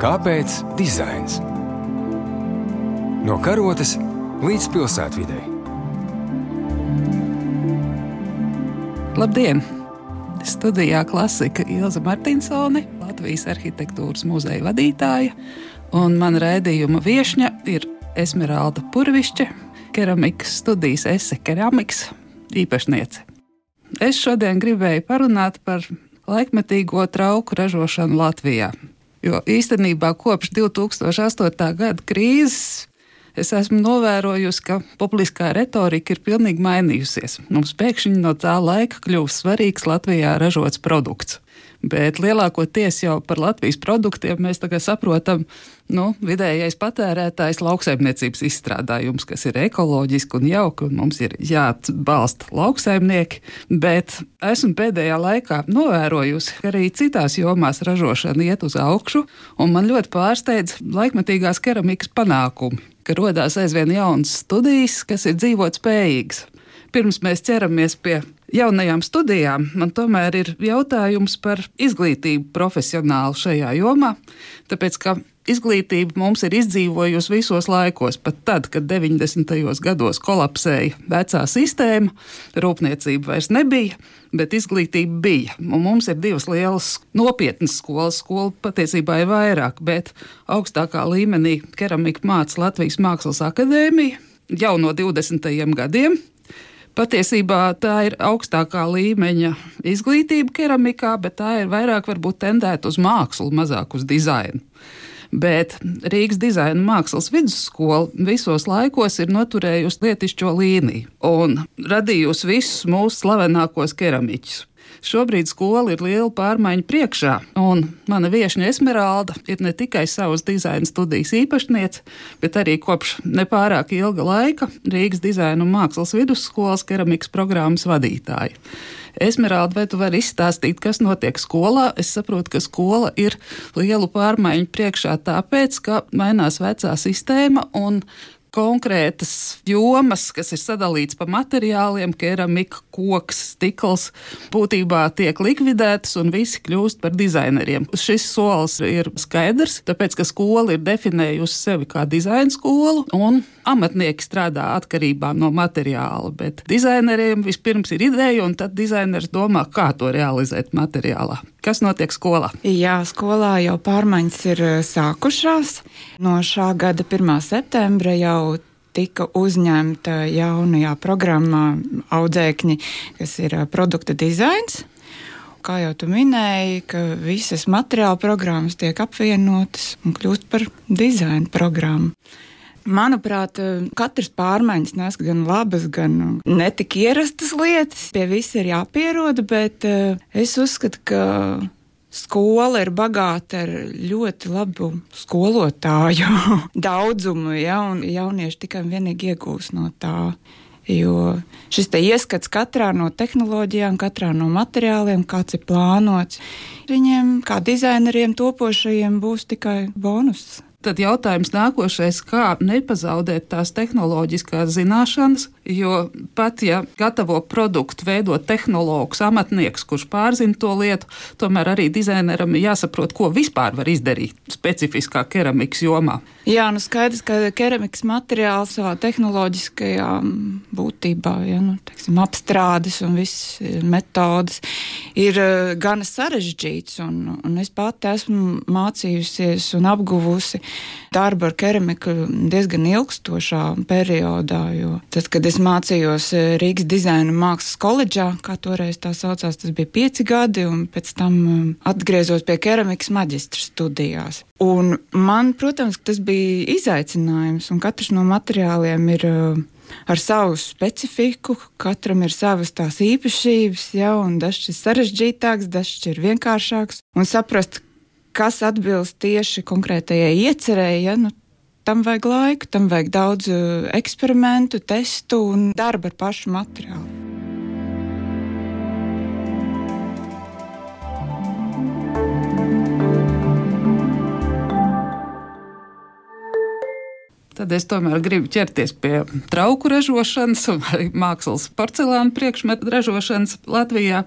Kāpēc dizains? No karotes līdz pilsētvidē. Labdien! Studijā klasika Ilza Martinsone, Latvijas arhitektūras muzeja vadītāja, un mana raidījuma viesņa ir Esmeralda Purvišķa, keramikas studijas Ese keramikas īpašniece. Es šodien gribēju parunāt par laikmetīgo trauku ražošanu Latvijā. Jo īstenībā kopš 2008. gada krīzes es esmu novērojusi, ka publiskā retorika ir pilnīgi mainījusies. Mums pēkšņi no tā laika kļūst svarīgs Latvijā ražots produkts. Bet lielākoties jau par Latvijas produktiem mēs saprotam, nu, vidējais patērētājs lauksaimniecības izstrādājums, kas ir ekoloģiski un jauki, un mums ir jāatbalsta lauksaimnieki. Bet esmu pēdējā laikā novērojusi, ka arī citās jomās ražošana iet uz augšu, un man ļoti pārsteidz laikmetīgās keramikas panākumi, ka rodās aizvien jaunas studijas, kas ir dzīvot spējīgas. Pirms mēs ķeramies pie jaunajām studijām, man tomēr ir jautājums par izglītību profesionāli šajā jomā. Tāpēc, ka izglītība mums ir izdzīvojusi visos laikos, pat tad, kad 90. gados kolapsēja vecā sistēma, rūpniecība vairs nebija, bet izglītība bija. Un mums ir divas lielas nopietnas skolas, skola patiesībā ir vairāk, bet augstākā līmenī keramika māca Latvijas Mākslas akadēmija jau no 20. gadiem. Patiesībā tā ir augstākā līmeņa izglītība keramikā, bet tā ir vairāk varbūt tendēta uz mākslu, mazāk uz dizainu. Bet Rīgas dizaina mākslas vidusskola visos laikos ir noturējusi lietišķo līniju un radījusi visus mūsu slavenākos keramiķus. Šobrīd skola ir liela pārmaiņu priekšā, un mana viesņa Esmeralda ir ne tikai savas dizaina studijas īpašniece, bet arī kopš nepārāk ilga laika Rīgas dizaina un mākslas vidusskolas keramikas programmas vadītāja. Esmeralda, vai tu vari izstāstīt, kas notiek skolā? Es saprotu, ka skola ir lielu pārmaiņu priekšā tāpēc, ka mainās vecā sistēma un konkrētas jomas, kas ir sadalītas pa materiāliem, keramika, koks, stikls, būtībā tiek likvidētas un visi kļūst par dizaineriem. Šis solis ir skaidrs, tāpēc, ka skola ir definējusi sevi kā dizaina skolu un amatnieki strādā atkarībā no materiāla, bet dizaineriem vispirms ir ideja un tad dizainers domā, kā to realizēt materiālā. Kas notiek skolā? Jā, skolā jau pārmaiņas ir eh, sākušās. No šā gada 1. septembra jau tika uzņemta jaunajā programmā audzēkņi, kas ir eh, produkta dizains. Kā jau tu minēji, ka visas materiāla programmas tiek apvienotas un kļūst par dizaina programmu. Manuprāt, katrs pārmaiņas nes gan labas, gan netik ierastas lietas. Pie visa ir jāpierod, bet eh, es uzskatu, ka skola ir bagāta ar ļoti labu skolotāju daudzumu, ja, un jaunieši tikai un vienīgi iegūs no tā. Jo šis ieskats katrā no tehnoloģijām, katrā no materiāliem, kāds ir plānots, viņiem, kā dizaineriem, topošajiem, būs tikai bonus. Tad jautājums nākošais, kā nepazaudēt tās tehnoloģiskās zināšanas, jo pat ja gatavo produktu veido tehnologs, amatnieks, kurš pārzina to lietu, tomēr arī dizaineram jāsaprot, ko vispār var izdarīt specifiskā keramikas jomā. Jā, nu skaidrs, ka keramikas materiāls savā tehnoloģiskajā būtībā, ja, nu, teiksim, apstrādes un visas metodas ir uh, gana sarežģīts, un, un es pati esmu mācījusies un apguvusi darbu ar keramiku diezgan ilgstošā periodā. Tad, kad es mācījos eh, Rīgas dizaina mākslas koledžā, kā toreiz tā saucās, tas bija pieci gadi, un pēc tam um, atgriezos pie keramikas maģistra studijās. Un man, protams, tas bija izaicinājums, un katrs no materiāliem ir uh, ar savu specifiku, katram ir savas tās īpašības, ja, un dažs ir sarežģītāks, dažs ir vienkāršāks. Un saprast, kas atbilst tieši konkrētajai iecerēji, ja, nu, tam vajag laiku, tam vajag daudz uh, eksperimentu, testu un darba ar pašu materiālu. Tad es tomēr gribu ķerties pie trauku ražošanas arī mākslas porcelāna priekšmetu ražošanas Latvijā.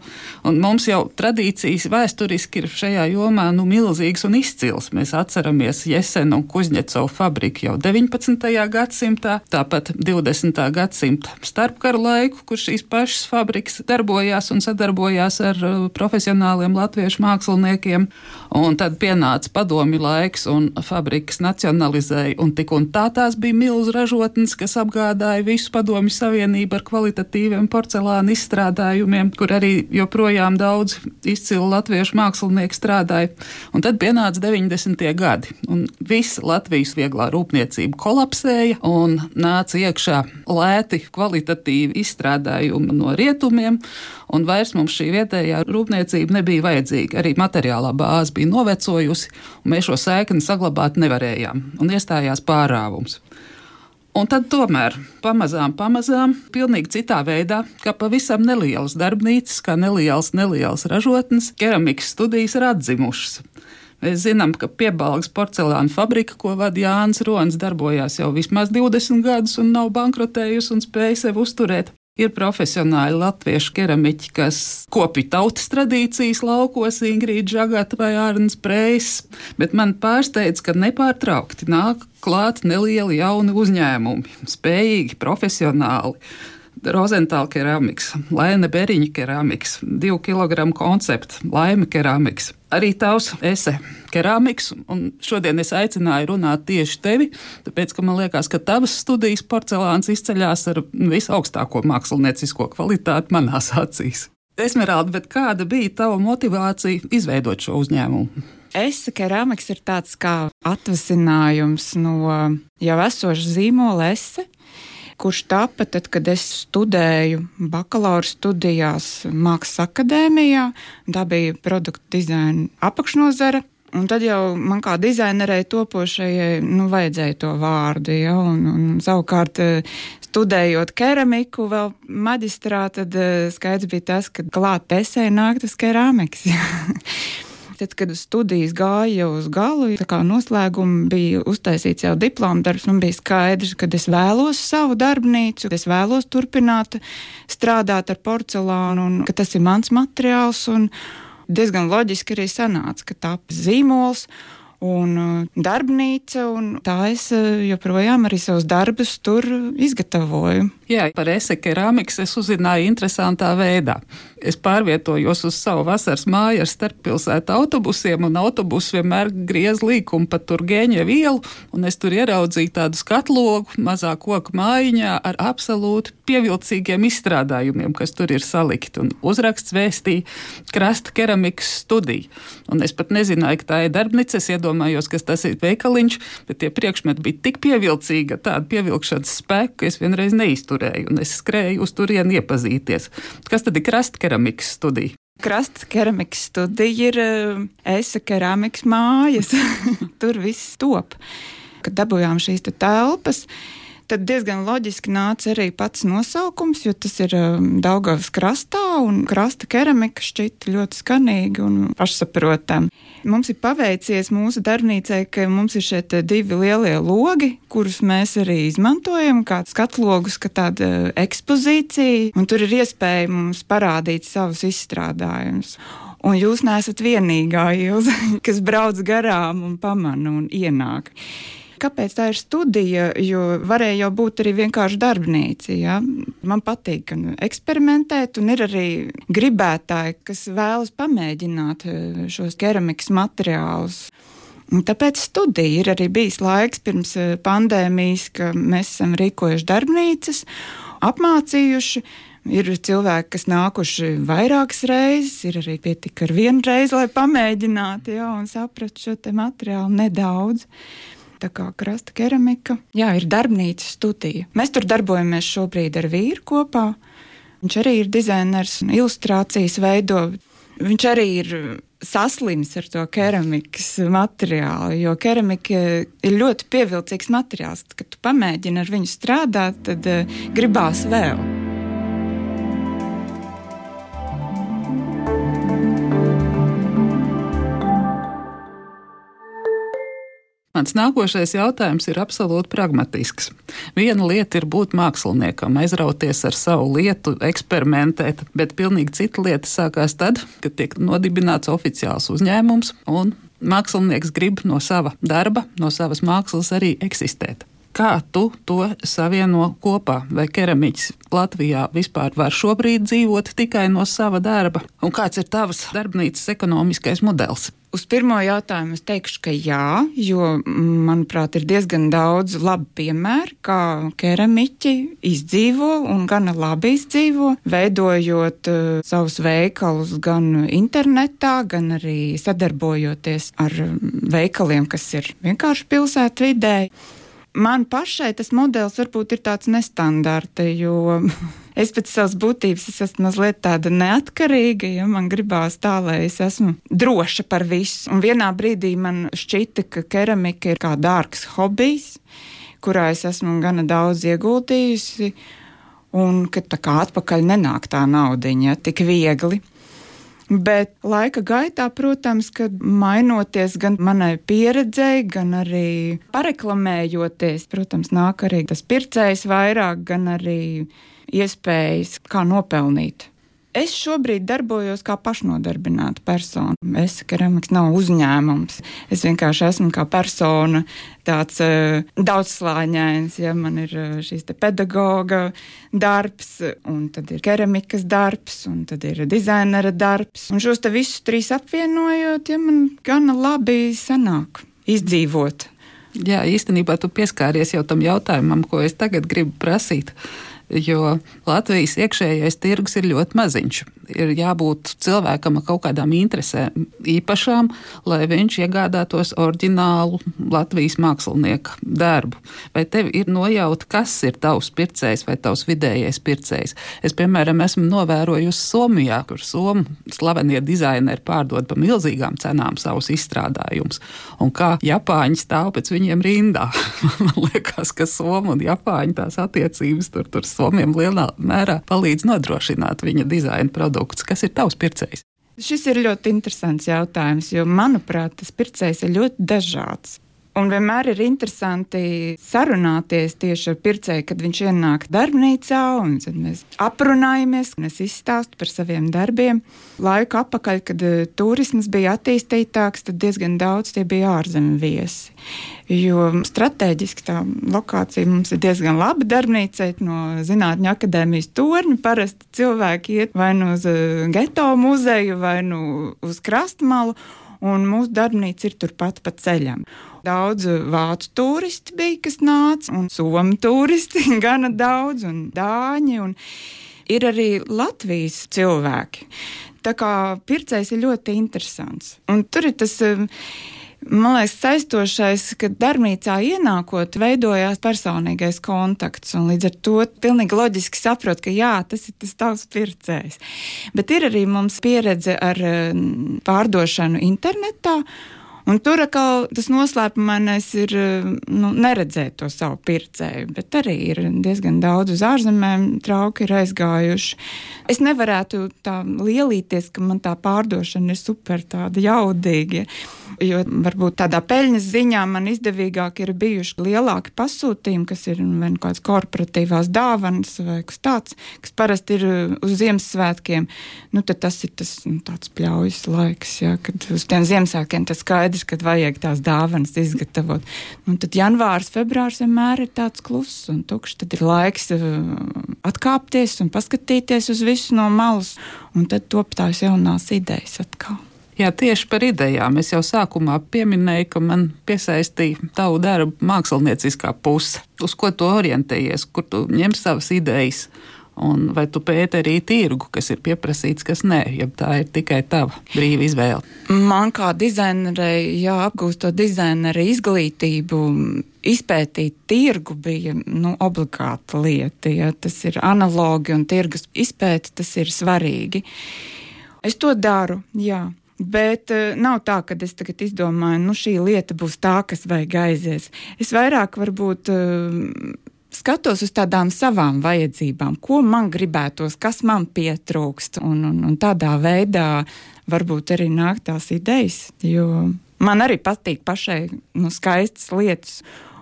Un mums jau tradīcijas vēsturiski ir šajā jomā nu, milzīgas un izcils. Mēs atceramies Jesenu un Kuzņecovu fabriku jau 19. gadsimtā, tāpat 20. gadsimta starpkaru laiku, kur šīs pašas fabrikas darbojās un sadarbojās ar uh, profesionāliem latviešu māksliniekiem. Un tad pienāca padomi laiks un fabrikas nacionalizēja, un tik un tā tās bija milzu ražotnes, kas apgādāja visu padomi savienību ar kvalitatīviem porcelāna izstrādājumiem, kur arī joprojām daudz izcilu latviešu mākslinieku strādāja. Un tad pienāca 90. gadi, un visa Latvijas vieglā rūpniecība kolapsēja, un nāca iekšā lēti kvalitatīvi izstrādājumi no rietumiem, un vairs mums šī vietējā rūpniecība nebija vajadzīga. Arī materiālā bāze bija novecojusi, un mēs šo sēkni saglabāt nevarējām, un iestājās pārāvums. Un tad tomēr pamazām, pamazām, pilnīgi citā veidā, kā pavisam nelielas darbnīcas, kā nelielas, nelielas ražotnes, keramikas studijas ir atzimušas. Mēs zinām, ka piebalgas porcelāna fabrika, ko vada Jānis Ronis, darbojās jau vismaz 20 gadus un nav bankrotējusi un spēja sevi uzturēt. Ir profesionāli latviešu keramiķi, kas kopja tautas tradīcijas laukos, Ingrīda Žagata vai Arnēs Preis, bet man pārsteidz, ka nepārtraukti nāk klāt nelieli jauni uzņēmumi, spējīgi, profesionāli. Rozentāla keramikas, Laina Beriņa keramikas, 2 kg koncepts, Laima keramikas, arī tavs ese keramikas. Šodien es aicināju runāt tieši tevi, tāpēc, ka man liekas, ka tavas studijas porcelāns izceļas ar visaugstāko māksliniecisko kvalitāti manās acīs. Esmeralda, bet kāda bija tava motivācija izveidot šo uzņēmumu? Es keramikas ir tāds kā atvasinājums no jau esoša zīmola ese kurš tapa tad, kad es studēju bakalaura studijās Mākslas akadēmijā. Tā bija produktu dizaina apakšnodara. Un tad jau man kā dizainerei topošajai nu, vajadzēja to vārdu. Ja, un, un, savukārt, eh, studējot keramiku, vēl maģistrā, tad eh, skaidrs bija tas, ka klāt esē nāk tas keramikas. Tad, kad studijas gāja uz galu, tā kā noslēguma bija uztaisīts jau diploma darbs, man bija skaidrs, ka es vēlos savu darbnīcu, es vēlos turpināt strādāt ar porcelānu un ka tas ir mans materiāls. Diezgan loģiski arī sanāca, ka tā zīmols un uh, darbnīca, un tā es uh, joprojām arī savus darbus tur izgatavoju. Jā, par ese keramikas es uzzināju interesantā veidā. Es pārvietojos uz savu vasaras māju ar starppilsētu autobusiem, un autobus vienmēr griez līkumu pa Turgēņa vielu, un es tur ieraudzīju tādu skatlogu mazā koku mājiņā ar absolūti pievilcīgiem izstrādājumiem, kas tur ir salikti, un uzraksts vēstīja krasta keramikas studiju. Un es pat nezināju, ka tā ir darbnīca, es iedomājos, ka tas ir veikaliņš, bet tie priekšmeti bija tik pievilcīgi, tāda pievilkšanas spēka, ka es vienreiz neizturēju turēju, un es skrēju uz turieni iepazīties. Kas tad ir krasta keramikas studija? Krasta keramikas studija ir uh, esa keramikas mājas. Tur viss top. Kad dabūjām šīs telpas, tad diezgan loģiski nāca arī pats nosaukums, jo tas ir um, Daugavas krastā, un krasta keramika šķita ļoti skanīga un pašsaprotama. Mums ir paveicies mūsu darbnīcai, ka mums ir šeit divi lielie logi, kurus mēs arī izmantojam, kā skatlogus, kā tāda ekspozīcija, un tur ir iespēja mums parādīt savus izstrādājumus. Un jūs neesat vienīgā ilga, kas brauc garām un pamana un ienāk kāpēc tā ir studija? Jo varēja jau būt arī vienkārši darbnīca. Ja? Man patīk eksperimentēt, un ir arī gribētāji, kas vēlas pamēģināt eh, šos keramikas materiālus. Tāpēc studija ir arī bijis laiks pirms eh, pandēmijas, ka mēs esam rīkojuši darbnīcas, apmācījuši. Ir cilvēki, kas nākuši vairākas reizes, ir arī pietika ar vienu reizi, lai pamēģinātu, ja, un saprastu šo materiālu nedaudz tā kā krasta keramika. Jā, ir darbnīca studija. Mēs tur darbojamies šobrīd ar vīru kopā. Viņš arī ir dizainers un ilustrācijas veido. Viņš arī ir saslims ar to keramikas materiālu, jo keramika ir ļoti pievilcīgs materiāls. Kad tu pamēģini ar viņu strādāt, tad uh, gribās vēl. Mans nākošais jautājums ir absolūti pragmatisks. Viena lieta ir būt māksliniekam, aizrauties ar savu lietu, eksperimentēt, bet pilnīgi cita lieta sākās tad, kad tiek nodibināts oficiāls uzņēmums un mākslinieks grib no sava darba, no savas mākslas arī eksistēt. Kā tu to savieno kopā? Vai keramiķis Latvijā vispār var šobrīd dzīvot tikai no sava darba? Un kāds ir tavs darbnīcas ekonomiskais modelis? Uz pirmo jautājumu es teikšu, ka jā, jo, manuprāt, ir diezgan daudz labu piemēru, kā keramiķi izdzīvo un gana labi izdzīvo, veidojot uh, savus veikalus gan internetā, gan arī sadarbojoties ar veikaliem, kas ir vienkārši pilsētvidē man pašai tas modelis varbūt ir tāds nestandarta, jo es pēc savas būtības es esmu mazliet tāda neatkarīga, ja man gribās tā, lai es esmu droša par visu. Un vienā brīdī man šķita, ka keramika ir kā dārgs hobijs, kurā es esmu gana daudz ieguldījusi, un ka tā kā atpakaļ nenāk tā naudiņa tik viegli. Bet laika gaitā, protams, kad mainoties gan manai pieredzei, gan arī pareklamējoties, protams, nāk arī tas pircējs vairāk, gan arī iespējas, kā nopelnīt Es šobrīd darbojos kā pašnodarbināta persona. Es keramiks nav uzņēmums. Es vienkārši esmu kā persona, tāds uh, daudzslāņains. Ja man ir uh, šīs pedagoga darbs, un tad ir keramikas darbs, un tad ir dizainera darbs. Un šos te visus trīs apvienojot, ja man gana labi sanāk izdzīvot. Jā, īstenībā tu pieskāries jau tam jautājumam, ko es tagad gribu prasīt. Uh, jo Latvijas iekšējais tirgus ir ļoti maziņš. Ir jābūt cilvēkam ar kaut kādām interesēm īpašām, lai viņš iegādātos oriģinālu Latvijas mākslinieku darbu. Vai tev ir nojauta, kas ir tavs pircējs vai tavs vidējais pircējs? Es, piemēram, esmu novērojusi Somijā, kur somu slavenie dizaineri pārdod pa milzīgām cenām savus izstrādājumus, un kā Japāņi stāv pēc viņiem rindā. Man liekas, ka Somu un Japāņu tās attiecības tur, tur somiem lielā mērā palīdz nodrošināt viņa dizaina produktus. Kas ir tavs pircējs? Šis ir ļoti interesants jautājums, jo, manuprāt, tas pircējs ir ļoti dažāds. Un vienmēr ir interesanti sarunāties tieši ar pircēju, kad viņš ienāk darbnīcā, un mēs aprunājamies, un es izstāstu par saviem darbiem. Laiku apakaļ, kad uh, turisms bija attīstītāks, tad diezgan daudz tie bija ārzemju viesi. Jo strateģiski tā lokācija mums ir diezgan laba darbnīca no Zinātņu akadēmijas torņa. Parasti cilvēki iet vai nu uz uh, geto muzeju, vai nu uz krastmalu un mūsu darbnīca ir turpat pa ceļam. Daudz vācu turisti bija, kas nāca, un somu turisti gana daudz, un dāņi. Un ir arī Latvijas cilvēki. Tā kā pircējs ir ļoti interesants. Un tur ir tas man liekas, saistošais, ka darbnīcā ienākot, veidojās personīgais kontakts. Līdz ar to pilnīgi loģiski saprot, ka jā, tas ir tas tavs pircējs. Bet ir arī mums pieredze ar pārdošanu internetā. Un tur atkal tas noslēpumainais ir nu, neredzēt to savu pircēju, bet arī ir diezgan daudz uz ārzemēm trauki ir aizgājuši. Es nevarētu tā lielīties, ka man tā pārdošana ir super tāda jaudīga. Jo varbūt tādā peļņas ziņā man izdevīgāk ir bijuši lielāki pasūtījumi, kas ir vai nu kādas korporatīvās dāvanas vai kas tāds, kas parasti ir uz Ziemassvētkiem. Nu, tas ir tas nu, pļaujas laiks, ja, kad uz tiem Ziemassvētkiem tas skaidrs skaidrs, ka vajag tās dāvanas izgatavot. Un tad janvārs, februārs vienmēr ir tāds kluss un tukšs. Tad ir laiks uh, atkāpties un paskatīties uz visu no malas, un tad top tās jaunās idejas atkal. Jā, tieši par idejām. Es jau sākumā pieminēju, ka man piesaistīja tavu darbu mākslinieciskā puse. Uz ko tu orientējies, kur tu ņem savas idejas? Un vai tu pēti arī tirgu, kas ir pieprasīts, kas nē, ja tā ir tikai tava brīva izvēle? Man kā dizainerei, jā, apgūstot dizaineru izglītību, izpētīt tirgu bija nu, obligāta lieta. Ja, tas ir analogi un tirgus izpēta, tas ir svarīgi. Es to daru, jā. Bet uh, nav tā, ka es tagad izdomāju, nu šī lieta būs tā, kas vajag aizies. Es vairāk varbūt uh, skatos uz tādām savām vajadzībām, ko man gribētos, kas man pietrūkst, un, un, un tādā veidā varbūt arī nāk tās idejas. Jo Man arī patīk pašai nu, skaistas lietas.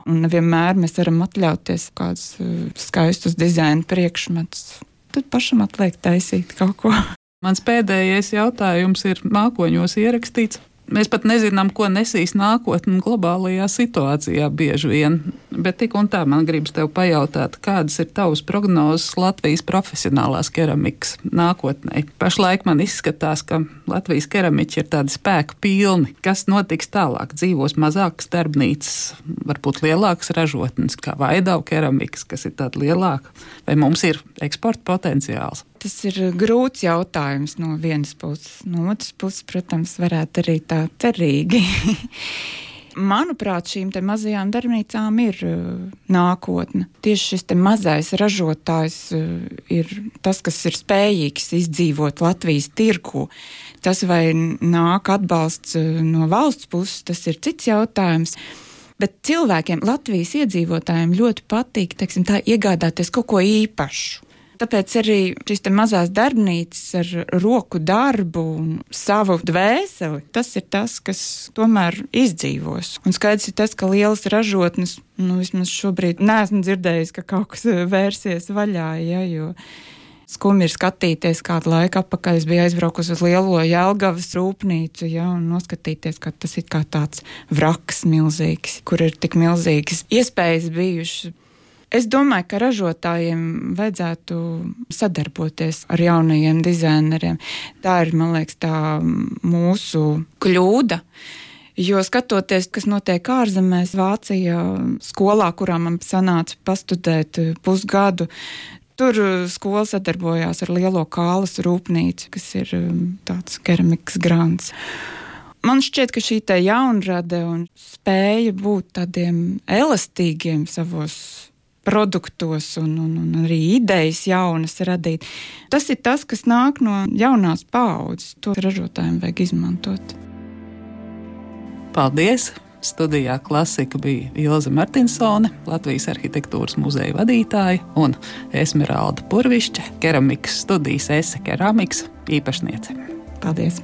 Un nevienmēr mēs varam atļauties kādus uh, skaistus dizaina priekšmetus. Tad pašam atliek taisīt kaut ko. Mans pēdējais jautājums ir mākoņos ierakstīts. Mēs pat nezinām, ko nesīs nākotnē globālajā situācijā bieži vien. Bet tik un tā man gribas tev pajautāt, kādas ir tavas prognozes Latvijas profesionālās keramikas nākotnē? Pašlaik man izskatās, ka Latvijas keramiķi ir tādi spēku pilni. Kas notiks tālāk? Dzīvos mazākas darbnīcas, varbūt lielākas ražotnes, kā Vaidau keramikas, kas ir tāda lielāka, vai mums ir eksporta potenciāls? Tas ir grūts jautājums no vienas puses. No otras puses, protams, varētu arī tā cerīgi. Manuprāt, šīm mazajām darbnīcām ir uh, nākotne. Tieši šis mazais ražotājs uh, ir tas, kas ir spējīgs izdzīvot Latvijas tirku. Tas, vai nāk atbalsts no valsts puses, tas ir cits jautājums. Bet cilvēkiem, Latvijas iedzīvotājiem, ļoti patīk teiksim, tā, iegādāties kaut ko īpašu. Tāpēc arī šīs mazās darbnīcas ar roku darbu un savu dvēseli, tas ir tas, kas tomēr izdzīvos. Un skaidrs ir tas, ka lielas ražotnes, nu vismaz šobrīd neesmu dzirdējis, ka kaut kas vērsies vaļā, ja, jo skumji ir skatīties kādu laiku atpakaļ. Es biju aizbraukusi uz lielo Jēlgavas rūpnīcu, ja, un noskatīties, ka tas ir kā tāds vraks milzīgs, kur ir tik milzīgas iespējas bijušas. Es domāju, ka ražotājiem vajadzētu sadarboties ar jaunajiem dizaineriem. Tā ir, man liekas, tā mūsu kļūda. Jo skatoties, kas notiek ārzemēs, Vācijā, skolā, kurā man sanāca pastudēt pusgadu, tur skola sadarbojās ar Lielo kālas rūpnīcu, kas ir um, tāds keramikas grāns. Man šķiet, ka šī jaunrade un spēja būt tādiem elastīgiem savos produktos un, un, un arī idejas jaunas radīt. Tas ir tas, kas nāk no jaunās paaudzes. To ražotājiem vajag izmantot. Paldies! Studijā klasika bija Ilza Martinsone, Latvijas arhitektūras muzeja vadītāja un Esmeralda Purvišķa, keramikas studijas Ese keramikas īpašniece. Paldies!